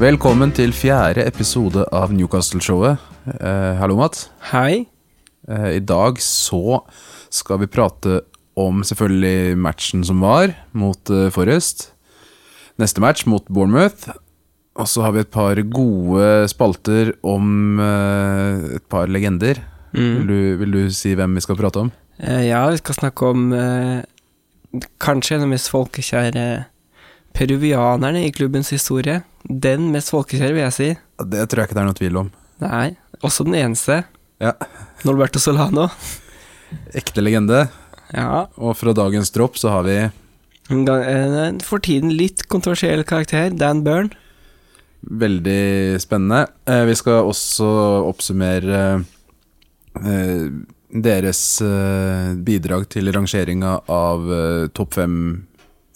Velkommen til fjerde episode av Newcastle-showet. Eh, hallo, Mats. Hei. Eh, I dag så skal vi prate om selvfølgelig matchen som var mot eh, Forrest. Neste match mot Bournemouth. Og så har vi et par gode spalter om eh, et par legender. Vil, du, vil du si hvem vi skal prate om? Eh, ja, vi skal snakke om eh, kanskje en av de mest folkekjære peruvianerne i klubbens historie. Den mest folkekjære, vil jeg si. Det tror jeg ikke det er noe tvil om. Nei, også den eneste. Ja. Norberto Solano. Ekte legende. Ja. Og fra dagens dropp så har vi En for tiden litt kontroversiell karakter, Dan Byrne. Veldig spennende. Eh, vi skal også oppsummere eh, deres eh, bidrag til rangeringa av topp fem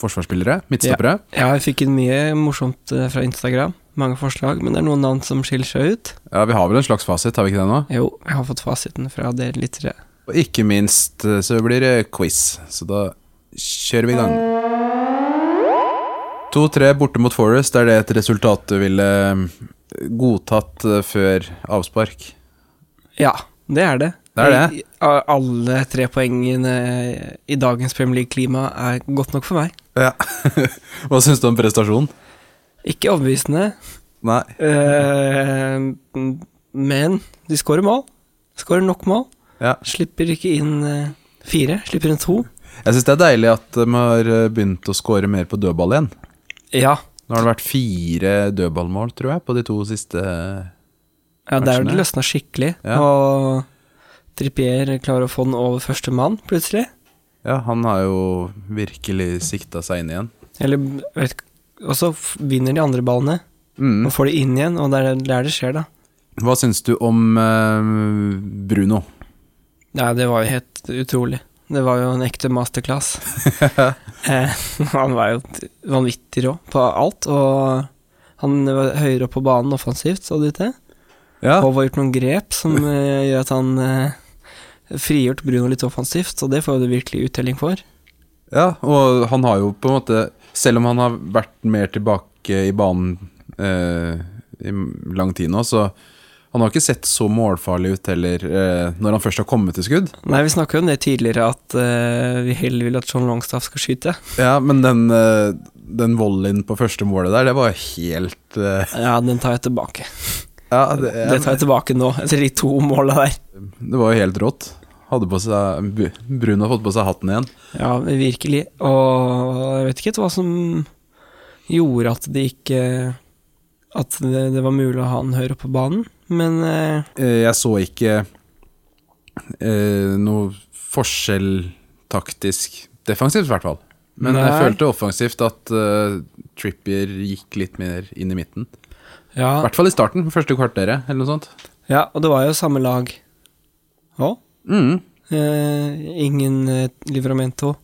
forsvarsspillere, midtstoppere. Ja, jeg fikk inn mye morsomt eh, fra Instagram. Mange forslag, men det er noen navn som skiller seg ut. Ja. vi har vel en slags fasit, har vi ikke det nå? Jo, jeg har fått fasiten fra dere lyttere. Og ikke minst eh, så blir det quiz, så da kjører vi i gang. 2-3 borte mot Forest, er det et resultat du ville eh, godtatt før avspark? Ja, det er det. Det er det. Alle tre poengene i dagens Premier League-klima er godt nok for meg. Ja. Hva syns du om prestasjonen? Ikke overbevisende, Nei. eh, men de skårer mål. Skårer nok mål. Ja. Slipper ikke inn eh, fire, slipper inn to. Jeg syns det er deilig at de har eh, begynt å skåre mer på dødball igjen. Ja, Nå har det vært fire dødballmål, tror jeg, på de to siste ja der har det løsna skikkelig. Ja. Og Trippier klarer å få den over første mann, plutselig. Ja, han har jo virkelig sikta seg inn igjen. Eller vet Og så vinner de andre ballene Mm. og får de inn igjen, og det er der det skjer, da. Hva syns du om eh, Bruno? Nei, det var jo helt utrolig. Det var jo en ekte masterclass. eh, han var jo vanvittig rå på alt, og han var høyere opp på banen offensivt, så du det? Ja, Og har gjort noen grep som eh, gjør at han eh, frigjort Bruno litt offensivt, så det får du virkelig uttelling for. ja, og han har jo på en måte Selv om han har vært mer tilbake i banen eh, i lang tid nå, så han har ikke sett så målfarlig ut heller eh, når han først har kommet til skudd. Nei, vi snakka jo om det tidligere, at eh, vi heller vil at John Longstaff skal skyte. Ja, men den, eh, den volleyen på første målet der, det var helt eh, Ja, den tar jeg tilbake. Ja, det, Det tar jeg tilbake nå, etter de to måla der. det var jo helt rått. Seg Brun har fått på seg hatten igjen. Ja, virkelig. Og jeg vet ikke hva som gjorde at det ikke At det, det var mulig å ha han høyere på banen, men eh, Eh, Jeg så ikke eh, noe forskjell taktisk defensivt, i hvert fall. Men jeg følte offensivt at uh, Trippier gikk litt mer inn i midten. I hvert fall i starten, første kvarteret, eller noe sånt. ja, og det var jo samme lag òg. Mm. Eh, ingen eh, Livramento,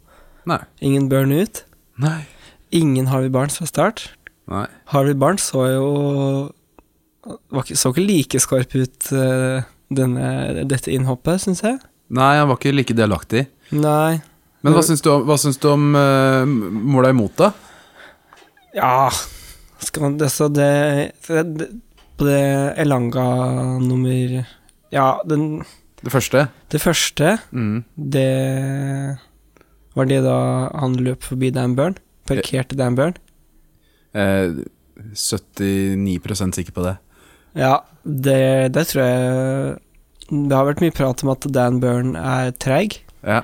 Nei. ingen Burn ut. Nei. Ingen Harvey Barnes fra start. Nei. Harvey Barnes så jo var ikke, Så ikke like skarp ut eh, denne, dette innhoppet, syns jeg. Nei, han var ikke like delaktig. Nei. Men hva syns du om, hva syns du om uh, måla imot, da? Ja Skal man det, så det, det På det Elanga nummer Ja, den, Det første? det første Mm. Det Var det da han løp forbi Dan Burn? Parkerte Dan Burn? Eh, 79% sikker på det. Ja, det, det tror jeg Det har vært mye prat om at Dan Burn er treig. Ja.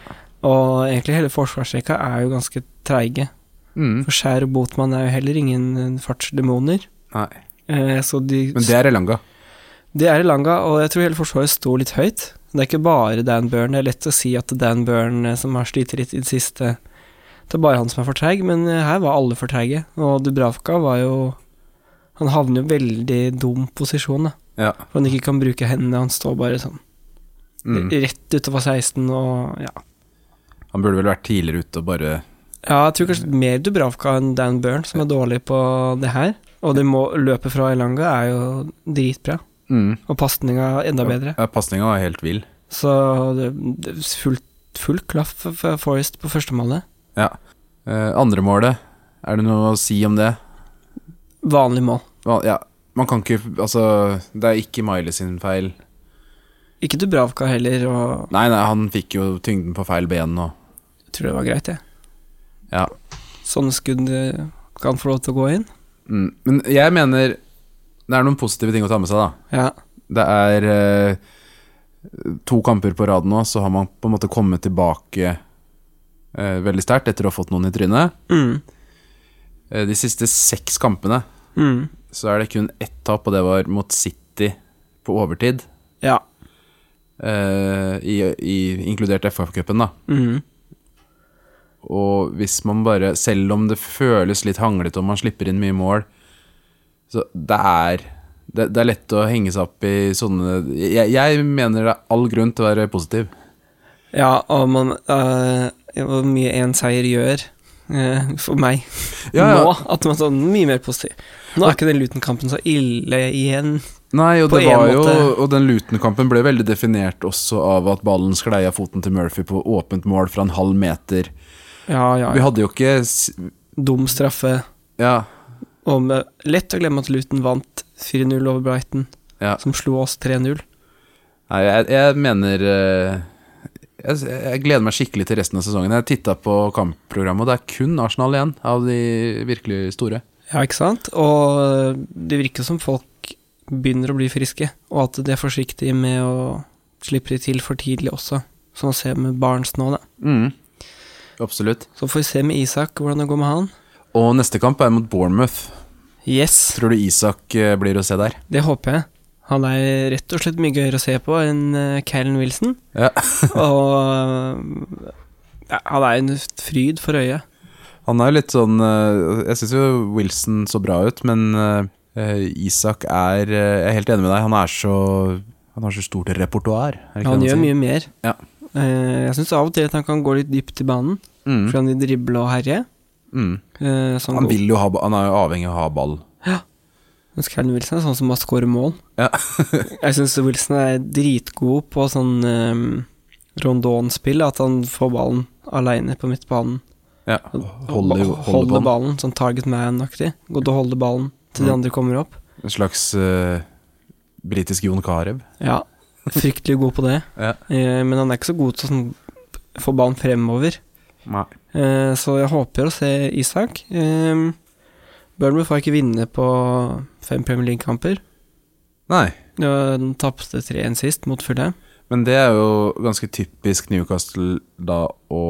Og egentlig hele forsvarsrekka er jo ganske treige. Mm. For Skjær og Botman er jo heller ingen eh, fartsdemoner. Nei. Eh, så de Men det er Elanga. Det er Elanga, og jeg tror hele forsvaret står litt høyt. Det er ikke bare Dan Burn. Det er lett å si at Dan Burn eh, som har slitt litt i det siste Det er bare han som er for treig, men eh, her var alle for treige. Og Dubravka var jo Han havner jo i veldig dum posisjon, da. Ja. For han ikke kan bruke hendene. Han står bare sånn Mm. rett utover 16 og ja. Han burde vel vært tidligere ute og bare Ja, jeg tror kanskje mer Dubravka enn Dan Burn som er dårlig på det her. Og det må, løpet fra Elanga er jo dritbra. mm. Og pasninga enda bedre. Ja, Pasninga var helt vill. Så fullt, full klaff for for Forest på førstemålet. Ja. Eh, andre målet, er det noe å si om det? Vanlig mål. Ja, man kan ikke Altså, det er ikke Miley sin feil. Ikke Dubravka heller, og Nei, nei, han fikk jo tyngden på feil ben og jeg tror det var greit, jeg. Ja. Sånne skudd eh, kan få lov til å gå inn. Mm. Men jeg mener det er noen positive ting å ta med seg, da. Ja. Det er eh, to kamper på rad nå, så har man på en måte kommet tilbake eh, veldig sterkt etter å ha fått noen i trynet. Mm. Eh, de siste seks kampene Mm. så er det kun ett tap, og det var mot City på overtid. Ja. eh, i, i, inkludert FA-cupen, da. Mm. Og hvis man bare Selv om det føles litt hanglete og man slipper inn mye mål, så det er det, det er lett å henge seg opp i sånne jeg, jeg mener det er all grunn til å være positiv. Ja, og man eh, Hvor mye én seier gjør eh, for meg Ja, ja. nå, at man er sånn mye mer positiv. Nå er ikke den Luton-kampen så ille igjen. Nei, og det var jo. Og den Luton-kampen ble veldig definert også av at ballen sklei av foten til Murphy på åpent mål fra en halv meter. Ja, ja, Vi hadde jo ikke Dum straffe. Ja. Og med, lett å glemme at Luton vant 4-0 over Brighton, ja. som slo oss 3-0. Nei, jeg, jeg mener eh, jeg, jeg gleder meg skikkelig til resten av sesongen. Jeg titta på kampprogrammet, og det er kun Arsenal igjen av de virkelig store. Ja, ikke sant? Og eh, det virker som folk begynner å bli friske, og at de er forsiktige med å slippe de til for tidlig også, som å se med Barents nå, da. Mm. Absolutt. Så får vi se med Isak hvordan det går med han. Og neste kamp er mot Bournemouth. Yes, Tror du Isak eh, blir å se der? det håper jeg. Han er rett og slett mye gøyere å se på enn Callen Wilson. Ja. og eh, ja, han er en fryd for øyet. Han er jo litt sånn eh, Jeg syns jo Wilson så bra ut, men eh, Isak er eh, Jeg er helt enig med deg. Han er så Han har så stort repertoar. Ja, Han gjør mye mer. Ja. Eh, jeg syns av og til at han kan gå litt dypt i banen, Mm. fordi han vil drible og herje. Mm. Eh, han vil jo ha Han er jo avhengig av å ha ball. Mens Callan Wilson er sånn som bare scorer mål. Ja. jeg syns Wilson er dritgod på sånn um, rondon-spill, at han får ballen aleine på midtbanen. Ja. Holder, holder, holder ballen, sånn target man-aktig. Godt å holde ballen til de Mm. andre kommer opp. En slags uh, britisk Jon Carew. Ja, fryktelig god på det. Ja. Eh, men han er ikke så god til å sånn, få ballen fremover. Nei. Eh, så jeg håper å se Isak. Eh, Burnley får ikke vinne på fem Premier League-kamper. Nei. Ja, Den tapte 3-1 sist mot Fulham. Men det er jo ganske typisk Newcastle da å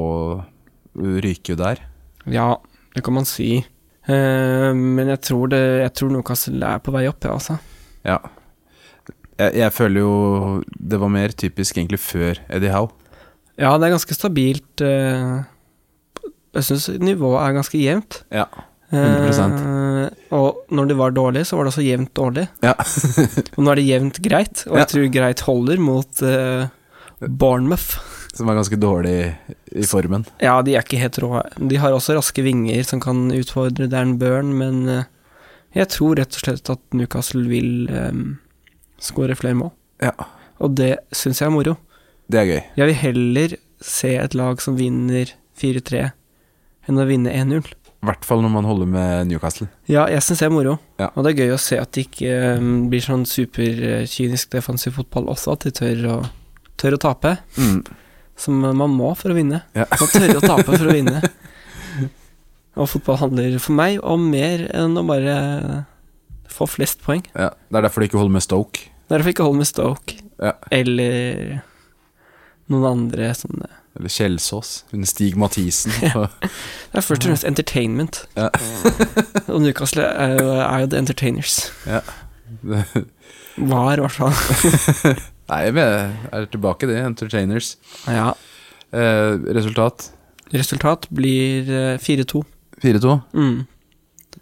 ryke der. Ja, det kan man si. Eh, men jeg tror, det, jeg tror Newcastle er på vei opp, ja, altså. Ja. Jeg, jeg føler jo det var mer typisk egentlig før Eddie Howe. Ja, det er ganske stabilt. eh, jeg syns nivået er ganske jevnt. Ja. Eh, 100%. og når det var dårlig, så var det også jevnt dårlig. Ja. og nå er det jevnt greit, og Ja. jeg tror greit holder mot eh, Bournemouth. Som er ganske dårlig i formen. Ja, de er ikke helt rå. De har også raske vinger som kan utfordre Dan Burn, men eh, jeg tror rett og slett at Newcastle vil um, skåre flere mål. Ja. Og det syns jeg er moro. Det er gøy. Jeg vil heller se et lag som vinner 4-3, enn å vinne 1-0. I hvert fall når man holder med Newcastle. Ja, jeg syns det er moro. Ja. Og det er gøy å se at det ikke um, blir sånn superkynisk defensiv fotball også, at de tør å, tør å tape. Mm. Som man må for å vinne. Ja. Man tør å tape for å vinne. Og fotball handler for meg om mer enn å bare få flest poeng. Ja. Det er derfor de ikke holder med Stoke. Derfor ikke holder med Stoke, Ja. eller noen andre sånne Eller Kjelsås. Stig Mathisen. Det er først og fremst entertainment. Ja. og Newcastle er jo, er jo the entertainers. Var, i hvert fall. Nei, vi er tilbake, det. Entertainers. Ja. Eh, resultat Resultat blir eh, 4-2. 4-2. Mm.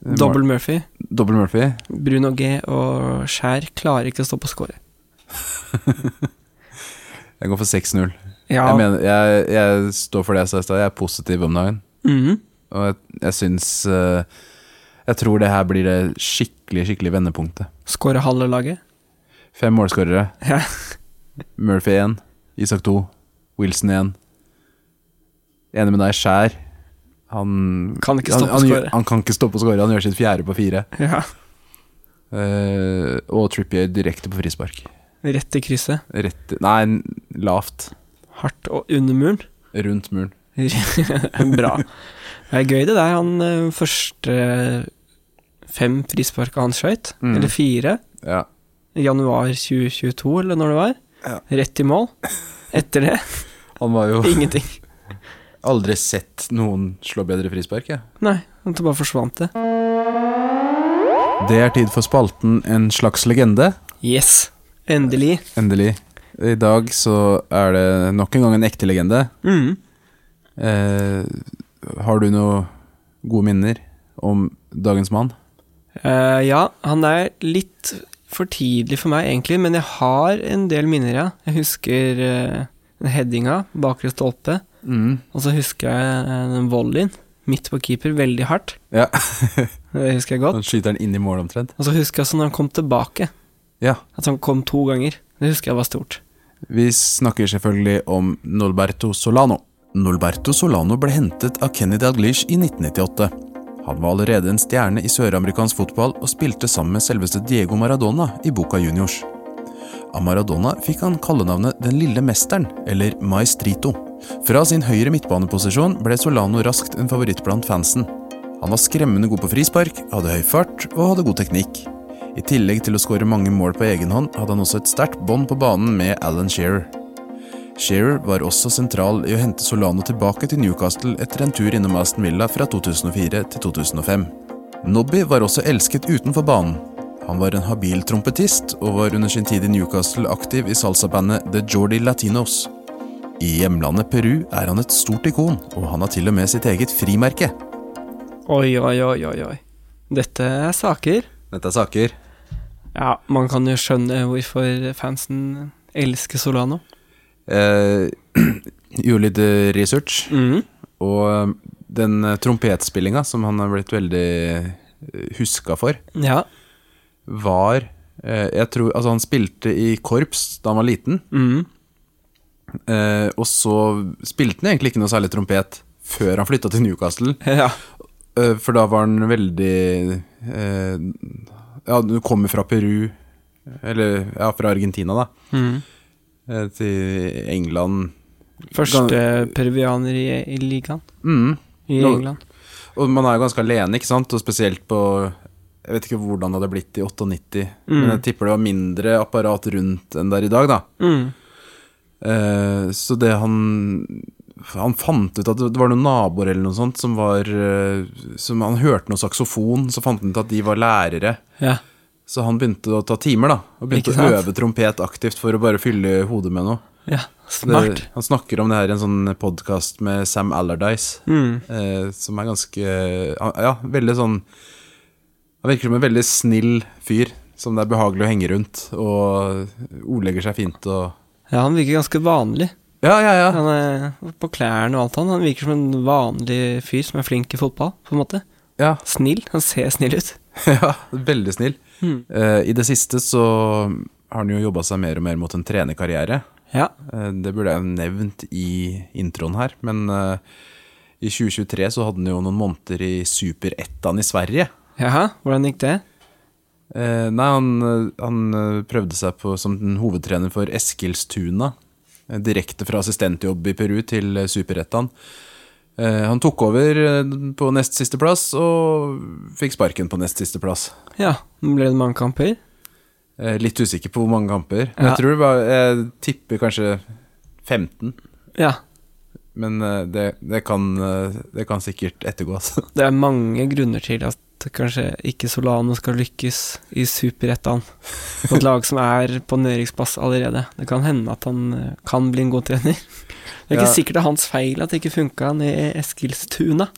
Double Murphy. Dobbel Murphy. Bruno G og Skjær klarer ikke å stå på score. Jeg går for 6-0. Ja. Jeg, jeg, jeg står for det jeg sa i stad. Jeg er positiv om dagen. Mhm. Og jeg, jeg syns eh, Jeg tror det her blir det skikkelig, skikkelig vendepunktet. Skåre halve laget. Fem målskårere. Ja. Murphy 1, Isak 2, Wilson 1. Enig med deg, Skjær. Han Kan ikke stoppe han, skåre. han kan ikke stoppe å skåre. Han gjør sitt fjerde på fire. Ja. Uh, og Trippier direkte på frispark. Rett i krysset. Rett Nei, lavt. Hardt og under muren. Rundt muren. Bra. Det er gøy det der. Han eh, første fem frisparka han skøyt, Mm. eller fire, Ja. januar 2022, eller når det var, Ja. rett i mål. Etter det, Han var jo ingenting. Aldri sett noen slå bedre frispark, jeg. Nei, det bare forsvant det. Det er tid for spalten En slags legende. Yes, endelig. Endelig. I dag så er det nok en gang en ekte legende. Mm. Eh, har du noen gode minner om dagens mann? Eh, ja, han er litt for tidlig for meg, egentlig, men jeg har en del minner, ja. Jeg husker eh, headinga, bakre stolpe, Mm. og så husker jeg eh, den volleyen midt på keeper, veldig hardt. Ja. Det husker jeg godt. Han skyter den inn i mål omtrent. Og så husker jeg også når han kom tilbake, Ja. at han kom to ganger. Det husker jeg var stort. Vi snakker selvfølgelig om Nolberto Solano. Nolberto Solano ble hentet av Kenny Dalglish i 1998. Han var allerede en stjerne i søramerikansk fotball og spilte sammen med selveste Diego Maradona i Boca Juniors. Av Maradona fikk han kallenavnet Den lille mesteren, eller Maestrito. Fra sin høyre midtbaneposisjon ble Solano raskt en favoritt blant fansen. Han var skremmende god på frispark, hadde høy fart og hadde god teknikk. I tillegg til å skåre mange mål på egen hånd, hadde han også et sterkt bånd på banen med Alan Shearer. Shearer var også sentral i å hente Solano tilbake til Newcastle etter en tur innom Aston Villa fra 2004 til 2005. Nobby var også elsket utenfor banen. Han var en habil trompetist, og var under sin tid i Newcastle aktiv i salsabandet The Jordi Latinos. I hjemlandet Peru er han et stort ikon, og han har til og med sitt eget frimerke. Oi, oi, oi, oi, oi. Dette er saker. Dette er saker. Ja, man kan jo skjønne hvorfor fansen elsker Solano. Eh, gjorde litt eh, research, Mm. og eh, den eh, trompetspillinga som han har blitt veldig huska for, Ja. var eh, Jeg tror Altså, han spilte i korps da han var liten, Mm. Eh, og så spilte han egentlig ikke noe særlig trompet før han flytta til Newcastle, Ja. eh, for da var han veldig eh, Ja, du kommer fra Peru, eller ja, fra Argentina, da, Mm. eh, til England Første peruvianer i, i ligaen mm. i Nå- England. Og man er jo ganske alene, ikke sant? Og spesielt på Jeg vet ikke hvordan det hadde blitt i 98, men Mm. jeg tipper det var mindre apparat rundt enn det er i dag, da. Mm. Eh, så det han Han fant ut at det var noen naboer eller noe sånt som var eh, Som Han hørte noe saksofon, så fant han ut at de var lærere. Ja. Så han begynte å ta timer, da. Og begynte å øve trompet aktivt for å bare fylle hodet med noe. ja. Det, han snakker om det her i en sånn podkast med Sam Allardyce. Mm. eh, som er ganske Ja, veldig sånn Han virker som en veldig snill fyr som det er behagelig å henge rundt, og ordlegger seg fint og Ja, han virker ganske vanlig. Ja, ja, ja. Han er på klærne og alt han. Han virker som en vanlig fyr som er flink i fotball, på en måte. Ja, Snill. Han ser snill ut. ja veldig snill. Mm. Uh, I det siste så har han jo jobba seg mer og mer mot en trenerkarriere. Ja. Uh, det burde jeg jo nevnt i introen her, men uh, i 2023 så hadde han jo noen måneder i Super 1 i Sverige. Jaha, hvordan gikk det? Eh, nei, han, han eh, prøvde seg på som den hovedtrener for Eskilstuna. eh, Direkte fra assistentjobb i Peru til eh, Superettan. Eh, han tok over på nest siste plass, og fikk sparken på nest siste plass. Ja, ble det mange kamper? Eh, litt usikker på hvor mange kamper. Ja. Jeg tror det var Jeg tipper kanskje 15. Ja. Men det, det, kan, det kan sikkert ettergås. Det er mange grunner til at kanskje ikke Solano skal lykkes i Superettan. På et lag som er på nedrykksplass allerede. Det kan hende at han eh, kan bli en god trener. Det er ikke Ja. sikkert det er hans feil at det ikke funka ned i Eskilstuna.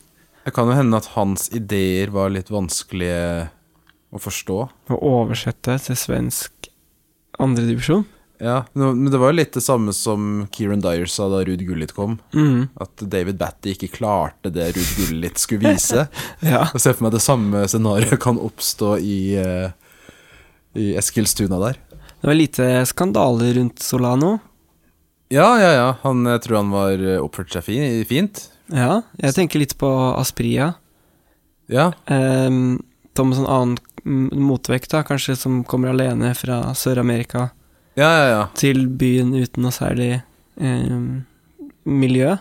Det kan jo hende at hans ideer var litt vanskelige å forstå. Å oversette til svensk andredivisjon. Ja, men det var jo litt det samme som Kieran Dyer sa da Ruud Gullit kom. Mm. At David Batty ikke klarte det Ruud Gullit skulle vise. Ja. Jeg ser for meg det samme scenarioet kan oppstå i, eh, i Eskilstuna der. Det var lite skandaler rundt Solano. Ja, ja, ja. Han, jeg tror han var oppførte oppført seg fint. Ja, jeg tenker litt på Aspria. Ja. Ehm, om en annen motvekt, da, kanskje som kommer alene fra Sør-Amerika Ja, ja, ja. til byen uten noe særlig eh, miljø.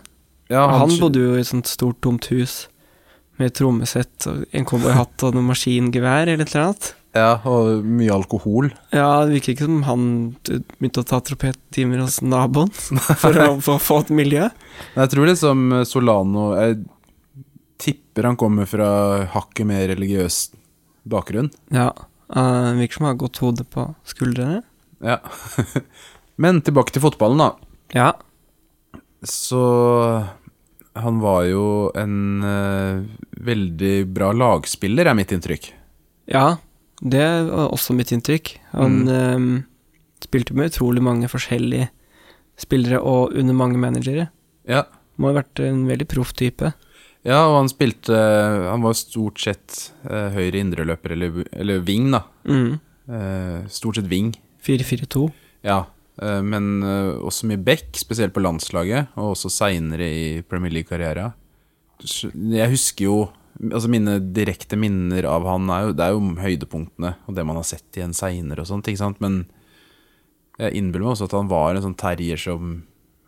ja han, bodde jo i et sånt stort, tomt hus med trommesett og en cowboyhatt og noe maskingevær eller et eller annet. Ja, og mye alkohol. Ja, det virker ikke som han begynte å ta tropettimer hos naboen for å, for å få et miljø. Jeg tror liksom Solano Jeg tipper han kommer fra hakket mer religiøs bakgrunn. Ja, uh, virker som han har godt hode på skuldrene. Ja. Men tilbake til fotballen, da. Ja, Så han var jo en uh, veldig bra lagspiller, er mitt inntrykk. ja, det var også mitt inntrykk. Han eh, spilte med utrolig mange forskjellige spillere og under mange managere. Ja. Må ha vært en veldig proff type. ja, og han spilte Han var stort sett uh, høyre indreløper, eller, eller wing, da. Mm. Uh, stort sett wing. 4-4-2. Ja, eh, men eh, også mye back, spesielt på landslaget, og også seinere i Premier League-karriera. Jeg husker jo Altså Mine direkte minner av han er jo, det er jo høydepunktene og det man har sett igjen seinere og sånt, ikke sant, men jeg innbiller meg også at han var en sånn terrier som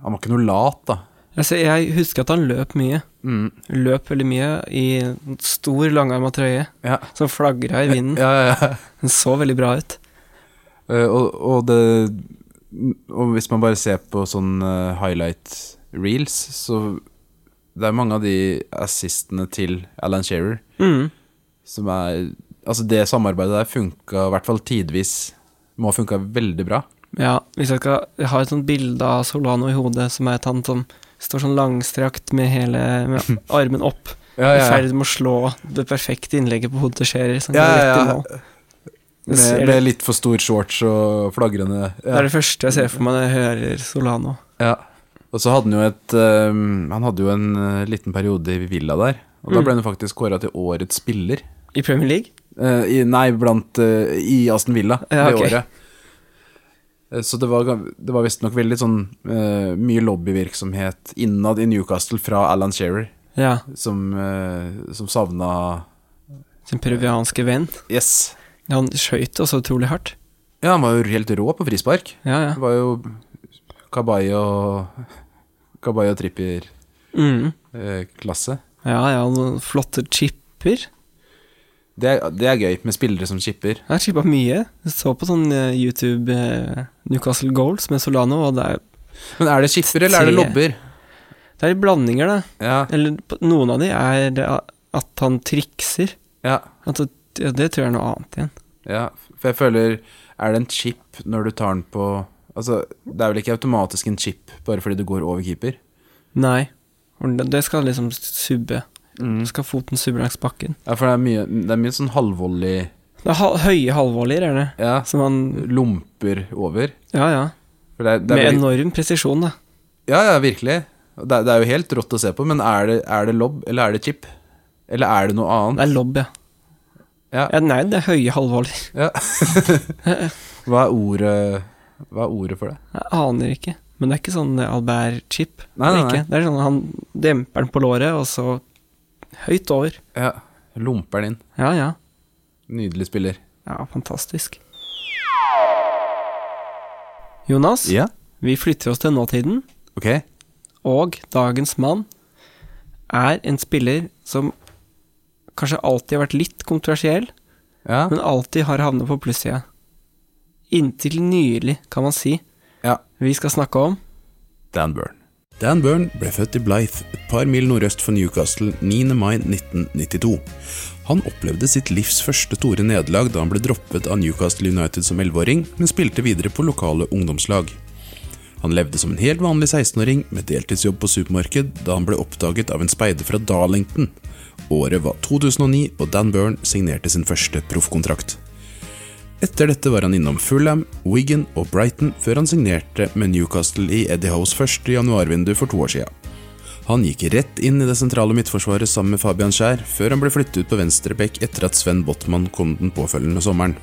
Han var ikke noe lat, da. Altså, jeg husker at han løp mye. Mm. Løp veldig mye i stor, langarma trøye Ja. som flagra i vinden. Ja, ja, ja. Den så veldig bra ut. Eh, og, og det Og hvis man bare ser på sånn eh, highlight reels, så det er mange av de assistene til Alan Shearer Mm. som er Altså, det samarbeidet der funka i hvert fall tidvis Må ha funka veldig bra. Ja, hvis jeg skal Jeg har et sånt bilde av Solano i hodet som er et han som står sånn langstrakt med hele med armen opp, Ja, i ferd med å slå det perfekte innlegget på hodet til Scherer. Som Ja, ja, mål. ja. Med, med litt for stor shorts og flagrende Det er det første jeg ser for meg når jeg hører Solano. ja. Og så hadde han jo et um, Han hadde jo en eh, liten periode i Villa der. Og da Mm. ble han faktisk kåra til årets spiller. I Premier League? Uh, i, nei, blant uh, I Aston Villa Ja, det året. Så det var, det var visstnok veldig sånn uh, mye lobbyvirksomhet innad i Newcastle fra Alan Shearer, Ja. som, uh, som savna Sin peruvianske venn. Yes. Han skøyt også utrolig hardt. Ja, han var jo helt rå på frispark. Ja, ja. Det var jo Kabay og Kabay og tripper-klasse. Mm. Ja, ja, noen flotte chipper. det, er- det er gøy med spillere som chipper. Jeg har chippa mye. Jeg så på sånn eh, YouTube eh, Newcastle Goals med Solano, og det er, Men er det chipper, eller er det lobber? det er blandinger, da. Ja, Eller noen av de er at han trikser. ja, At det, ja, det tror jeg er noe annet igjen. ja. For jeg føler Er det en chip når du tar den på Altså, det er vel ikke automatisk en chip bare fordi du går over keeper? Nei. Det- skal liksom subbe. Mm. Skal foten subbe langs bakken. Ja, for det er mye, det er mye sånn halvvolley Det er ha høye halvvolleyer, er det. Ja, Som man lomper over. Ja, ja. Det er, det er Med veldig- enorm presisjon, da. Ja, ja, virkelig. Det er, det er jo helt rått å se på, men er det, er det lobb, eller er det chip? Eller er det noe annet? Det er lobb, ja. Ja. ja nei, det er høye halvvolleyer. Ja. Hva er ordet Hva er ordet for det? Jeg aner ikke. Men det er ikke sånn Albert-chip. Nei, nei, nei. Det er sånn han demper den på låret, og så høyt over. Ja, Lomper den inn. Ja, ja. Nydelig spiller. Ja, fantastisk. Jonas, Ja, vi flytter oss til nåtiden, ok. og dagens mann er en spiller som kanskje alltid har vært litt kontroversiell, Ja, men alltid har havnet på plussida. Inntil nylig, kan man si. ja. Vi skal snakke om Dan Burn. Dan Burn ble født i Blythe, et par mil nordøst for Newcastle 9. mai 1992. Han opplevde sitt livs første store nederlag da han ble droppet av Newcastle United som 11-åring, men spilte videre på lokale ungdomslag. Han levde som en helt vanlig 16-åring med deltidsjobb på supermarked da han ble oppdaget av en speider fra Darlington. Året var 2009, og Dan Byrne signerte sin første proffkontrakt. Etter dette var han innom Fulham, Wigan og Brighton før han signerte med Newcastle i Eddie Hoes første januarvindu for to år siden. Han gikk rett inn i det sentrale midtforsvaret sammen med Fabian Skjær, før han ble flyttet ut på Venstrebekk etter at Sven Botman kom den påfølgende sommeren.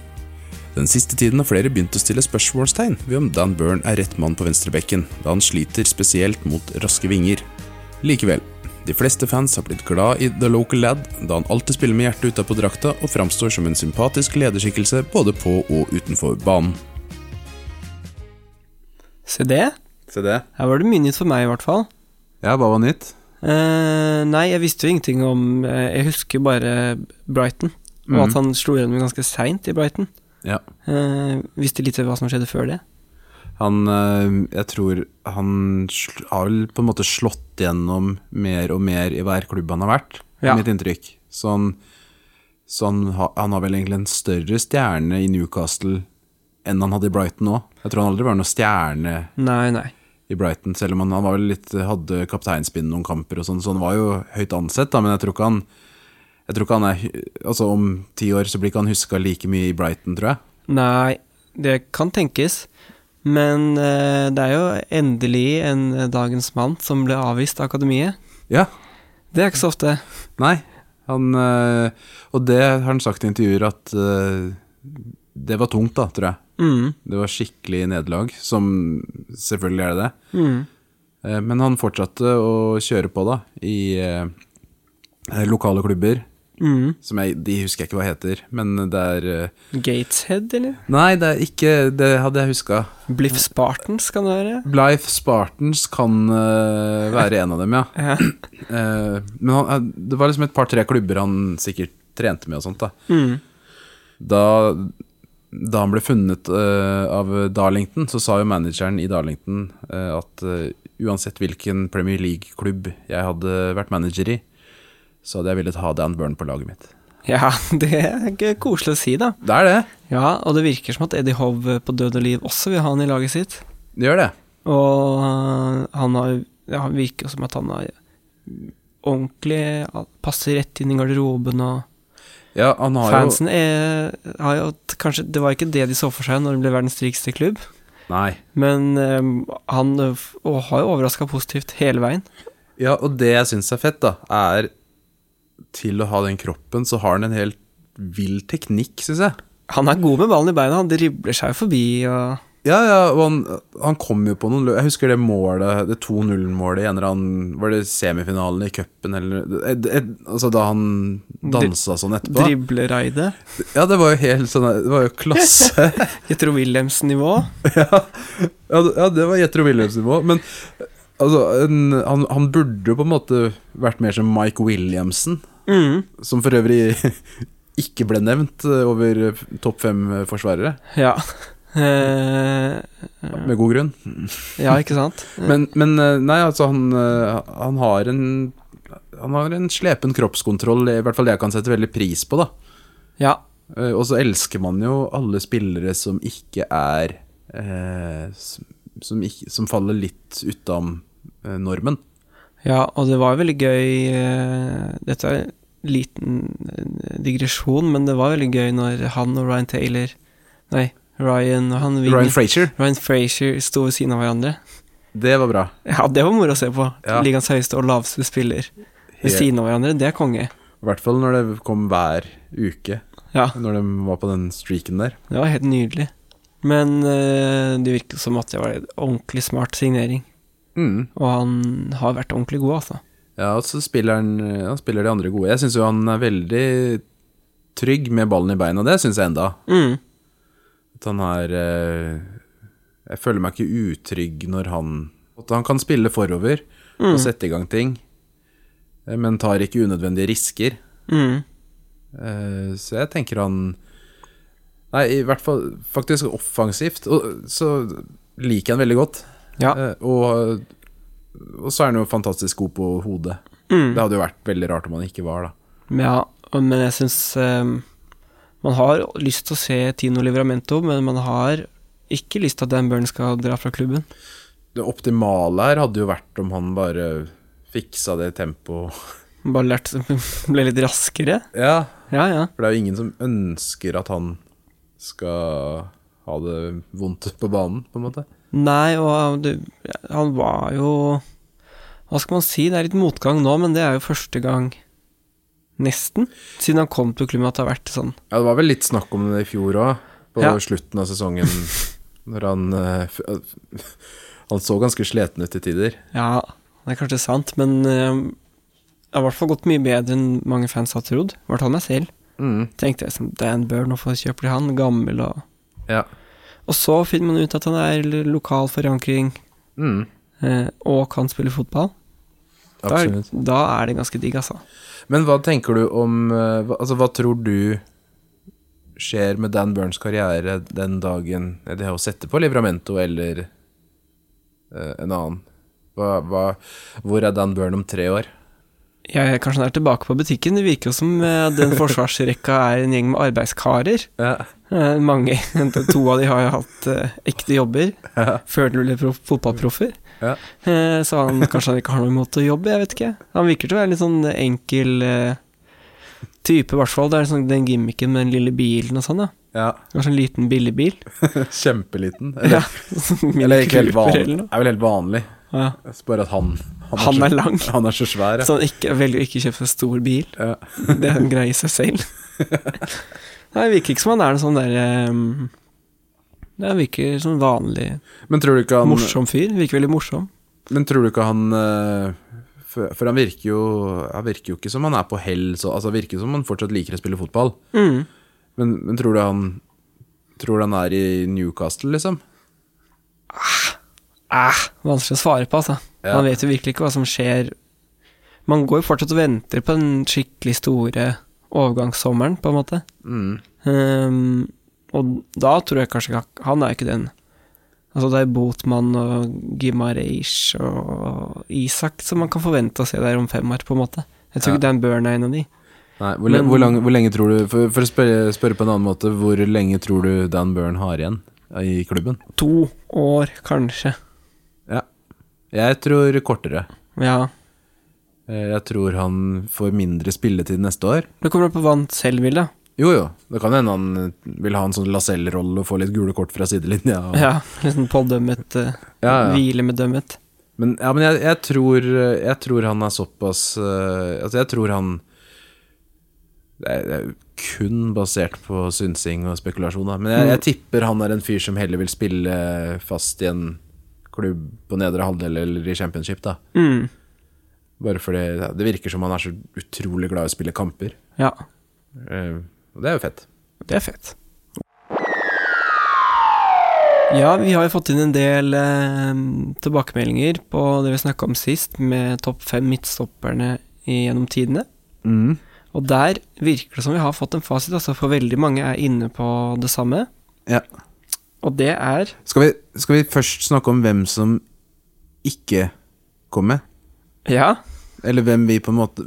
Den siste tiden har flere begynt å stille spørsmålstegn ved om Dan Byrne er rett mann på venstrebekken, da han sliter spesielt mot raske vinger. Likevel, De fleste fans har blitt glad i The Local Lad, da han alltid spiller med hjertet utapå drakta og framstår som en sympatisk lederskikkelse både på og utenfor banen. Se det. Se det. Her var det mye nytt for meg, i hvert fall. Ja, hva var nytt? Eh, nei, jeg visste jo ingenting om eh, Jeg husker bare Brighton, og mm. at han slo gjennom ganske seint i Brighton. Ja. Eh, visste litt hva som skjedde før det. Han øh, Jeg tror han har vel på en måte slått gjennom mer og mer i hver klubb han har vært, Ja. mitt inntrykk. Så han, så han, han har vel egentlig en større stjerne i Newcastle enn han hadde i Brighton òg. Jeg tror han aldri var noen stjerne Nei, nei. i Brighton, selv om han, han var vel litt, hadde kapteinspinn noen kamper og sånn, så han var jo høyt ansett, da, men jeg tror ikke han jeg tror ikke han er Altså Om ti år så blir ikke han huska like mye i Brighton, tror jeg. Nei, det kan tenkes. Men eh, det er jo endelig en eh, dagens mann som ble avvist av akademiet. Ja, Det er ikke så ofte. Nei, han øh, Og det har han sagt i intervjuer at det var tungt, da, tror jeg. Mm, Det var skikkelig nederlag, som selvfølgelig er det det. mm. Eh, Men han fortsatte å kjøre på, da, i eh, lokale klubber. Mm. Som jeg, de husker jeg ikke hva heter, men det er uh, Gateshead, eller? Nei, det er ikke Det hadde jeg huska. Bliff Spartans, kan det være? Blythe Spartans kan uh, være en av dem, ja. Ja. Uh, men han, det var liksom et par-tre klubber han sikkert trente med og sånt, da. Mm. Da, da han ble funnet av Darlington, så sa jo manageren i Darlington at uansett hvilken Premier League-klubb jeg hadde vært manager i, så hadde jeg villet ha Dan Burn på laget mitt. ja, det er ikke koselig å si, da. Det er det. Ja, og det virker som at Eddie Hove på død og liv også vil ha han i laget sitt. Det gjør det. Og øh, han har ja, virker som at han har ordentlig Passer rett inn i garderoben og Ja, han har Fansen er, har jo Kanskje det var ikke det de så for seg når det ble verdens rikeste klubb, Nei. men um, han øh, og har jo overraska positivt hele veien. Ja, og det jeg syns er fett, da, er til å ha den kroppen, så har han en helt vill teknikk, syns jeg. Han er god med ballen i beina, han dribler seg forbi og Ja, ja, og han, han kom jo på noen løp Jeg husker det målet, det 2-0-målet i en eller annen Var det semifinalen i cupen, eller et, et, Altså da han dansa sånn etterpå. driblereide. Ja, det var jo helt sånn Det var jo klasse. Jetro Williams-nivå? ja, ja, det- ja, det var Jetro Williams-nivå. Men altså, en, han, han burde på en måte vært mer som Mike Williamson, Mm, som for øvrig ikke ble nevnt eh, over topp fem eh, forsvarere, ja. Eh, med god grunn. ja, ikke sant? Men, men nei, altså, han, han har en Han har en slepen kroppskontroll, i hvert fall det jeg kan sette veldig pris på, da. Ja. Og så elsker man jo alle spillere som ikke er som, som, ikke, som faller litt utom eh, normen. Ja, og det var veldig gøy eh, Dette er en liten eh, digresjon, men det var veldig gøy når han og Ryan Taylor Nei, Ryan og han Ryan Frazier, Ryan Frazier sto ved siden av hverandre. det var bra. Ja, det var moro å se på. Ja. Ligaens høyeste og laveste spiller ved siden av hverandre. Det er konge. I hvert fall når det kom hver uke, Ja, når de var på den streaken der. det var helt nydelig. Men eh, det virket som at det var en ordentlig smart signering. Mm. Og han har vært ordentlig god, altså. Ja, og så spiller han, han spiller de andre gode. Jeg syns jo han er veldig trygg med ballen i beina, det syns jeg enda. Mm. At han er eh, Jeg føler meg ikke utrygg når han At han kan spille forover Mm. og sette i gang ting, eh, men tar ikke unødvendige risker. Mm. Eh, så jeg tenker han Nei, i hvert fall faktisk offensivt. Så liker jeg han veldig godt. Ja. Eh, og, og så er han jo fantastisk god på hodet. Mm. Det hadde jo vært veldig rart om han ikke var, da. Ja, men jeg syns Man har lyst til å se Tino Livramento, men man har ikke lyst til at Dan Burn skal dra fra klubben. Det optimale her hadde jo vært om han bare fiksa det tempoet. Bare lært ble litt raskere. Ja, Ja, ja. for det er jo ingen som ønsker at han skal ha det vondt på banen, på en måte. Nei, og det, han var jo Hva skal man si, det er litt motgang nå, men det er jo første gang Nesten. Siden han kom til klubben at det har vært sånn. Ja, det var vel litt snakk om det i fjor òg, på Ja. slutten av sesongen, når han eh, Han så ganske sliten ut til tider. Ja, det er kanskje sant, men det har i hvert fall gått mye bedre enn mange fans har trodd. I hvert fall meg selv. Mm. Tenkte jeg som Dan Burn, hvorfor kjøper de han? Gammel og Ja. Og så finner man ut at han er lokal forankring Mm. eh, og kan spille fotball. Da er, da er det ganske digg, altså. Men hva tenker du om eh, Altså, hva tror du skjer med Dan Burns karriere den dagen Det er å sette på Livramento eller eh, en annen. Hva, hva, hvor er Dan Burn om tre år? Jeg Kanskje han er tilbake på butikken. Det virker jo som eh, den forsvarsrekka er en gjeng med arbeidskarer. Ja. Eh, mange, To av de har jo hatt eh, ekte jobber Ja. før de ble fotballproffer. Ja. Så han, kanskje han ikke har noen måte å jobbe, jeg vet ikke. Han virker til å være en litt sånn enkel type, i hvert fall. Det er sånn, den gimmicken med den lille bilen og sånn, da. ja. Kanskje en liten, billig bil. Kjempeliten. Ja. Eller, eller ikke helt vanlig. eller. Er vel helt vanlig. Ja. Bare at han Han er så, lang. Han er så svær, ja. Så han ikke, velger å ikke kjøpe en stor bil. ja. Det er en greie i seg selv. Nei, det virker ikke som han er en sånn derre um, Det virker som vanlig, Men tror du ikke han morsom fyr. Virker veldig morsom. Men tror du ikke han uh, for, for han virker jo Han virker jo ikke som han er på hell, så, altså han virker som han fortsatt liker å spille fotball. Mm. Men, men tror du han Tror du han er i Newcastle, liksom? Eh, vanskelig å svare på, altså. Ja. Man vet jo virkelig ikke hva som skjer. Man går jo fortsatt og venter på den skikkelig store overgangssommeren, på en måte. Mm. Um, og da tror jeg kanskje Han er jo ikke den. Altså, det er Botman og Gimareish og Isak som man kan forvente å se der om fem år, på en måte. Jeg tror Ja. ikke Dan Burn er en av de. Nei, hvor, Men- hvor, lang, hvor lenge tror du For, for å spørre, spørre på en annen måte, hvor lenge tror du Dan Burn har igjen i klubben? To år, kanskje. Jeg tror kortere. Ja. Eh, Jeg tror han får mindre spilletid neste år. Det kommer an på hva han selv vil, da. Jo jo, det kan hende han vil ha en sånn Lacelle-rolle og få litt gule kort fra sidelinja. Og, Ja, liksom sånn pådømmet, uh, Ja, ja. hvile med dømmet. Men, ja, men jeg, jeg, tror, jeg tror han er såpass uh, Altså, jeg tror han Det er, det er kun basert på synsing og spekulasjon, da. Men jeg, jeg tipper han er en fyr som heller vil spille fast i en klubb på nedre halvdel eller i championship, da. Mm. Bare fordi ja, det virker som han er så utrolig glad i å spille kamper. Ja, Eh, og det er jo fett. det er fett. Ja, vi har jo fått inn en del eh, tilbakemeldinger på det vi snakka om sist, med topp fem midtstopperne gjennom tidene. Mm. Og der virker det som vi har fått en fasit, altså, for veldig mange er inne på det samme. Ja. Og det er Skal vi, skal vi først snakke om hvem som ikke kom med? Ja. Eller hvem vi på en måte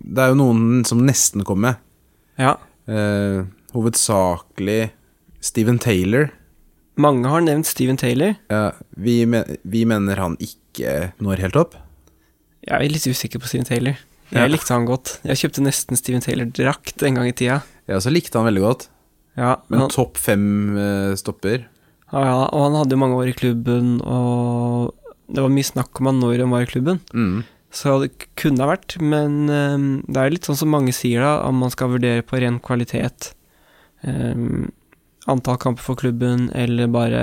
Det er jo noen som nesten kom med. Ja. Eh, hovedsakelig Steven Taylor. Mange har nevnt Steven Taylor. Ja, vi, men, vi mener han ikke når helt opp. Jeg er litt usikker på Steven Taylor. Jeg Ja. likte han godt. Jeg kjøpte nesten Steven Taylor-drakt en gang i tida. Ja, så likte han veldig godt. Ja, Men men topp fem eh, stopper ja, ja, og han hadde jo mange år i klubben, og det var mye snakk om han når han var i klubben. mm. Så det kunne ha vært, men um, det er litt sånn som mange sier, da, om man skal vurdere på ren kvalitet. Um, antall kamper for klubben, eller bare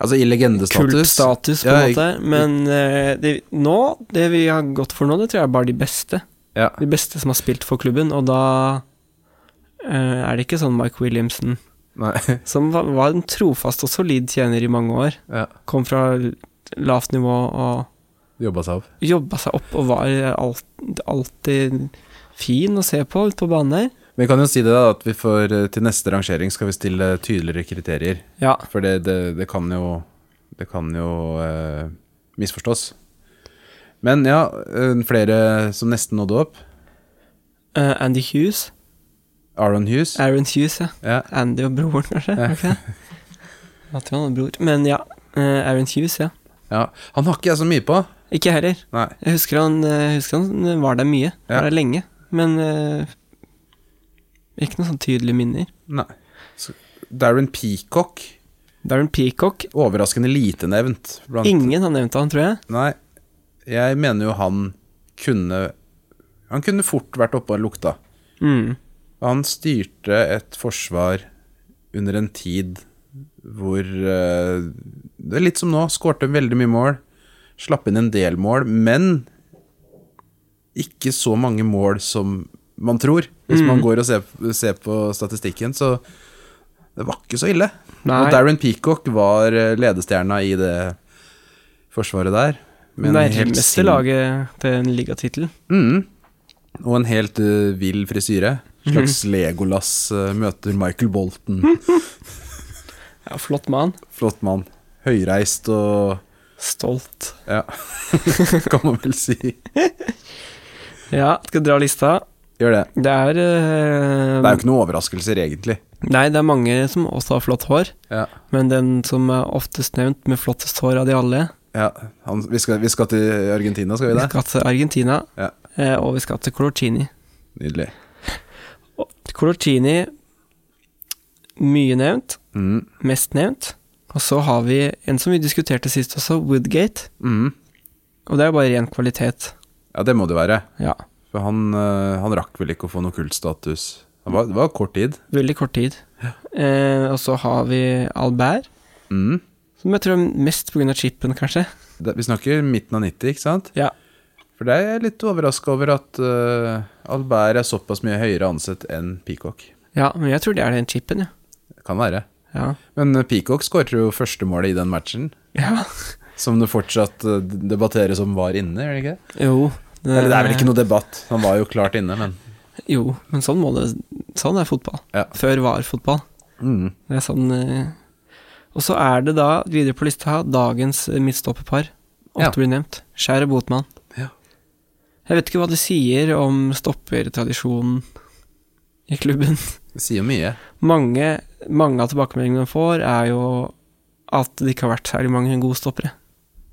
Altså i legendestatus. kultstatus, på en ja, måte. Men uh, det, nå, det vi har gått for nå, det tror jeg er bare de beste. Ja. De beste som har spilt for klubben, og da uh, er det ikke sånn Mike Williamson, Nei. som var, var en trofast og solid tjener i mange år. ja. Kom fra lavt nivå og Jobba seg opp. jobba seg opp og var alt, alltid fin å se på ute på banen der. Men vi kan jo si det da, at vi får eh, til neste rangering skal vi stille tydeligere kriterier. Ja. For det, det, det kan jo Det kan jo eh, misforstås. Men ja, eh, flere som nesten nådde opp. Uh, Andy Hughes. Aaron Hughes. Aaron Hughes, ja. Ja. Andy og broren, kanskje? Ja. Okay. Jeg tror han har bror. Men ja, eh, Aaron Hughes, ja. ja. Han har ikke jeg så mye på. Ikke jeg heller. Nei. Jeg husker han, eh, husker han var der mye. Ja. Var der lenge. Men uh, ikke noen sånn tydelige minner. Nei. Så Darren Peacock. Darren Peacock. Overraskende lite nevnt. Blant, Ingen har nevnt han, tror jeg. Nei. Jeg mener jo han kunne Han kunne fort vært oppe og lukta. Mm. Han styrte et forsvar under en tid hvor eh, Det er litt som nå. Skårte veldig mye mål. Slapp inn en del mål, men ikke så mange mål som man tror. Hvis Mm. man går og ser, ser på statistikken, så det var ikke så ille. Nei, Og Darren Peacock var eh, ledestjerna i det forsvaret der. nærmeste sin- laget til en ligatittel. Mm. Og en helt uh, vill frisyre. Slags Mhm. Legolas eh, møter Michael Bolton. Ja, flott mann. Flott mann. Høyreist og Stolt. Ja, kan man vel si. Ja, skal dra lista. Gjør det. Det er uh, Det er jo ikke noen overraskelser, egentlig. Nei, det er mange som også har flott hår, Ja, men den som er oftest nevnt med flottest hår av de alle, ja. Han, vi, skal, vi skal til Argentina, skal vi vi skal til Argentina, Ja. eh, og vi skal til Colorcini. Nydelig. Colorcini, mye nevnt, Mm. mest nevnt. Og så har vi en som vi diskuterte sist også, Woodgate. Mm. Og det er bare ren kvalitet. Ja, det må det være. Ja, For han, eh, han rakk vel ikke å få noe kultstatus. Det var, det var kort tid. veldig kort tid. Eh, og så har vi Albert, Mm. som jeg tror er mest pga. chipen, kanskje. Det, vi snakker midten av 90, ikke sant? Ja. For det er jeg litt overraska over at uh, Albert er såpass mye høyere ansett enn Peacock. Ja, men jeg tror det er den chipen, ja. Det kan være. Ja. Men eh, Peacock skåret jo førstemålet i den matchen. ja. Som det fortsatt eh, debatteres om var inne, gjør det ikke? Jo. Eller det er vel ikke noe debatt, han var jo klart inne, men Jo, men sånn må det Sånn er fotball. Ja. Før var fotball. mm. Det er sånn. Og så er det da, videre på lista, dagens midtstopperpar. Ofte Ja. blir nevnt. Skjær og Botmann. Jeg vet ikke hva det sier om stoppertradisjonen i klubben. Det sier mye. Mange, mange av tilbakemeldingene man får, er jo at det ikke har vært særlig mange gode stoppere.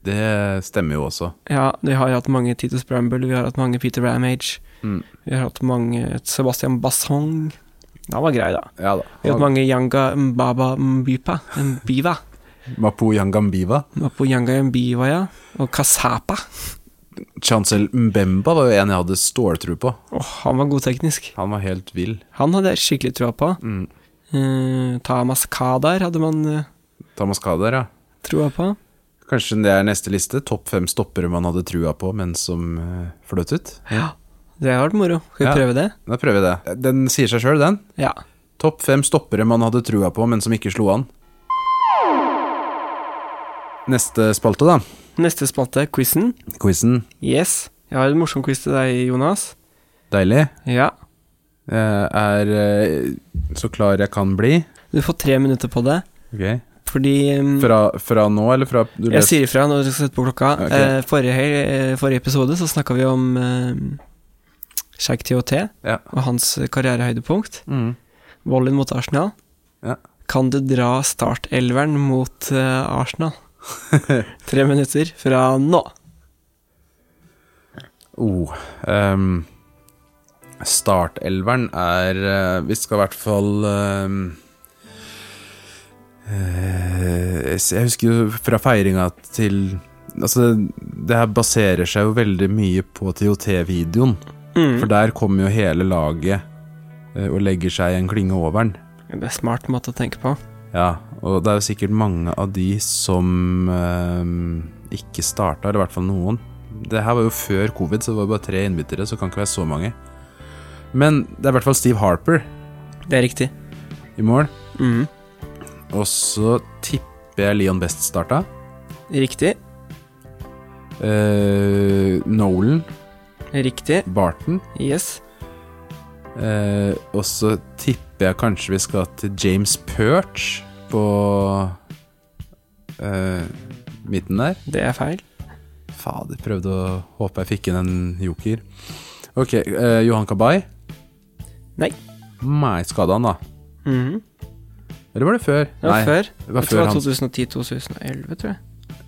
Det stemmer jo også. Ja, vi har hatt mange Titus Bramble, vi har hatt mange Peter Ramage, Mm. vi har hatt mange Sebastian Bassong. Han var grei, da. Ja da. Vi har hatt mange Yanga Mbaba Mbipa Mbiva. Mapu Yangambiva. Mapo Yanga Mbiva, ja. Og Kasapa. Chancel Mbemba var jo en jeg hadde ståltro på. Åh, han var god teknisk. Han var helt vill. Han hadde jeg skikkelig trua på. Mm. Uh, Tamas Kadar hadde man uh, Tamas Kadar, ja. trua på. Kanskje det er neste liste. Topp fem stoppere man hadde trua på, men som uh, fløt ut. Ja. Det har vært moro. Skal vi Ja. prøve det? Da prøver vi det. Den sier seg sjøl, den. Ja. Topp fem stoppere man hadde trua på, men som ikke slo an. Neste spalte, da. Neste spalte, quizen. Quizen. Yes. Jeg har en morsom quiz til deg, Jonas. Deilig. Ja. Jeg er eh, så klar jeg kan bli. Du får tre minutter på det, Okay. fordi um, Fra, fra nå, eller fra du Jeg sier ifra når du skal sette på klokka. Okay. Eh, forrige, hel- eh, forrige episode så snakka vi om eh, Sheikh TOT Ja. og hans karrierehøydepunkt. Mm. Volleyen mot Arsenal. Ja. Kan du dra startelveren mot eh, Arsenal? Tre minutter fra nå. Oh, ehm, startelveren er eh, Vi skal i hvert fall um, uh, Jeg husker jo fra feiringa til Altså, det her baserer seg jo veldig mye på TOT-videoen. For Mm. der kommer jo hele laget eh, og legger seg i en klinge over den. Det er smart måte å tenke på. Ja, og det er jo sikkert mange av de som eh, ikke starta, eller i hvert fall noen. Det her var jo før covid, så det var bare tre innbyttere, så det kan ikke være så mange. Men det er i hvert fall Steve Harper Det er riktig. i mål. Mm. Og så tipper jeg Leon Best starta. Riktig. Eh, Nolan, Riktig. Barton. Yes. Eh, og så tipper jeg kanskje vi skal til James Perch på uh, midten der. Det er feil. Fader, prøvde å håpe jeg fikk inn en joker. Ok, uh, Johan Kabay. Nei. Nei, skada han, da. Mhm. Eller var det før? Det var Nei, før. det var Jeg tror før det var 2010-2011, tror jeg.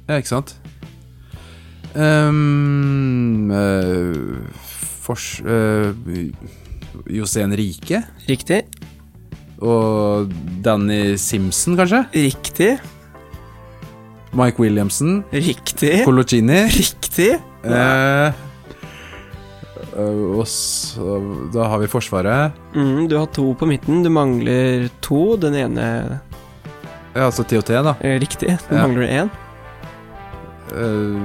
Ja, ikke sant? Um, uh, fors... Uh, Josén Rike. Riktig. Og Danny Simpson, kanskje? Riktig. Mike Williamson. Riktig. Colocini. Riktig. Eh, eh, og så Da har vi Forsvaret. Mm, du har to på midten. Du mangler to. Den ene Ja, altså TOT, da. er riktig. Du Ja. mangler én. Eh,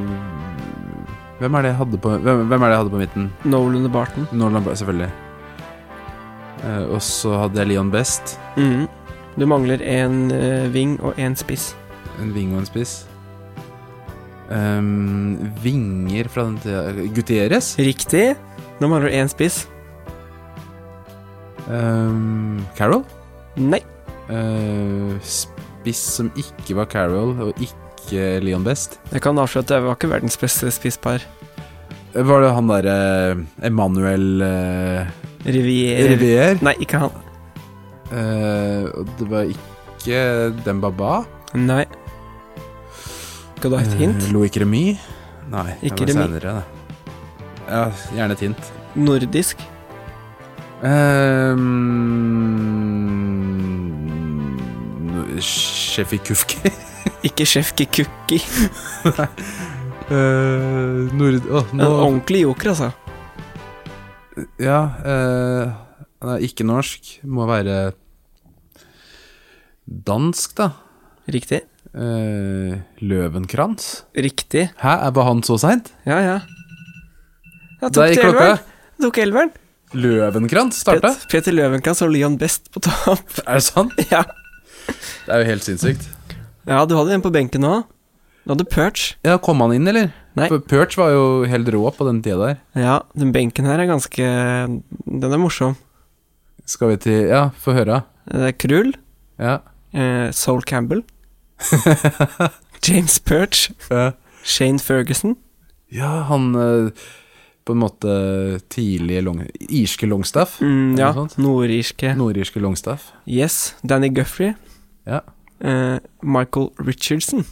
Hvem er på Hvem, hvem er det jeg hadde på midten? Nolan og Barton. Nolan, selvfølgelig. Eh, og så hadde jeg Leon Best. Mm. Du mangler en ving og en spiss. En ving og en spiss. Um, vinger fra den tida Gutieres? Riktig. Nå mangler du én spiss. Um, Carol? Nei. Uh, spiss som ikke var Carol, og ikke Leon Best. Jeg kan avsløre at det var ikke verdens beste spisspar. Eh, Var det han derre Emanuel uh, Rivier. Rivier? Nei, ikke han. Eh, og det var ikke Dembaba? Nei. Skal du ha et hint? Uh, Loic Remy? Nei, Ikke det var Remy. senere, det. Ja, gjerne et hint. Nordisk. Um, Shefi Kufki? Ikke sjef Kukki. Uh, Nord... Åh, En ordentlig joker, altså. Ja, eh, han er ikke norsk. Må være dansk, da. Riktig. Eh, Løvenkrans? Riktig. Hæ, er bare han så seint? Ja, ja. Ja, tok gikk til klokka. elveren. Tok elveren. Løvenkrans starta? Pet- Peter Løvenkrans og Leon Best på topp. Er det sant? ja. Det er jo helt sinnssykt. ja, du hadde en på benken òg. Du hadde Perch. Ja, Kom han inn, eller? Nei. For Perch var jo helt rå på den tida der. Ja, den benken her er ganske Den er morsom. Skal vi til Ja, få høre. Det er Krull. Ja. Eh, Soul Campbell. James Perch. Ja, Shane Ferguson. ja han eh, På en måte tidlige long, irske Longstaff. Mm, ja, nordirske. Nordirske Longstaff. Yes. Danny Guffrey. Ja. Eh, Michael Richardson.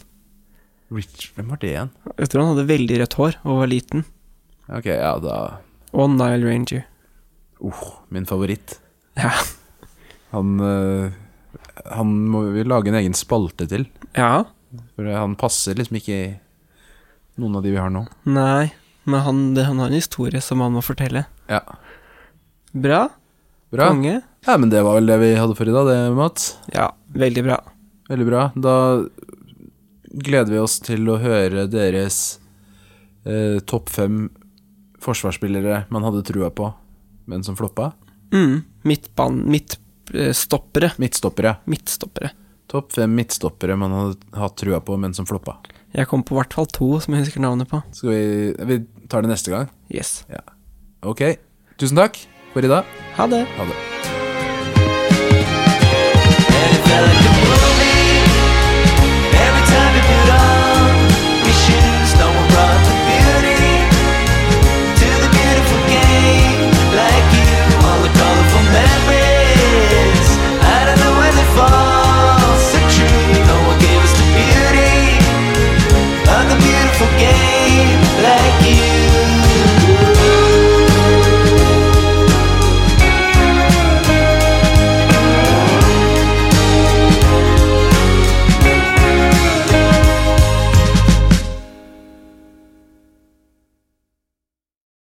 Rich, hvem var det igjen? Jeg tror han hadde veldig rødt hår og var liten. Ok, ja, da Og Nile Ranger. uh, Min favoritt. Ja. Han eh, Han må vi lage en egen spalte til. Ja. For han passer liksom ikke i noen av de vi har nå. Nei, men han, det, han har en historie som han må fortelle. Ja. Bra. Bra. Konge. Ja, men det var vel det vi hadde for i dag, det, Mats. Ja, veldig bra. Veldig bra. Da gleder vi oss til å høre deres eh, topp fem forsvarsspillere man hadde trua på, men som floppa. Mm. Midtban... Midtstoppere. Midtstoppere. Midtstoppere. Topp fem midtstoppere man hadde hatt trua på, men som floppa. Jeg kom på hvert fall to som jeg husker navnet på. Skal vi Vi tar det neste gang. Yes. Ok. Tusen takk for i dag. Ha det. Ha det.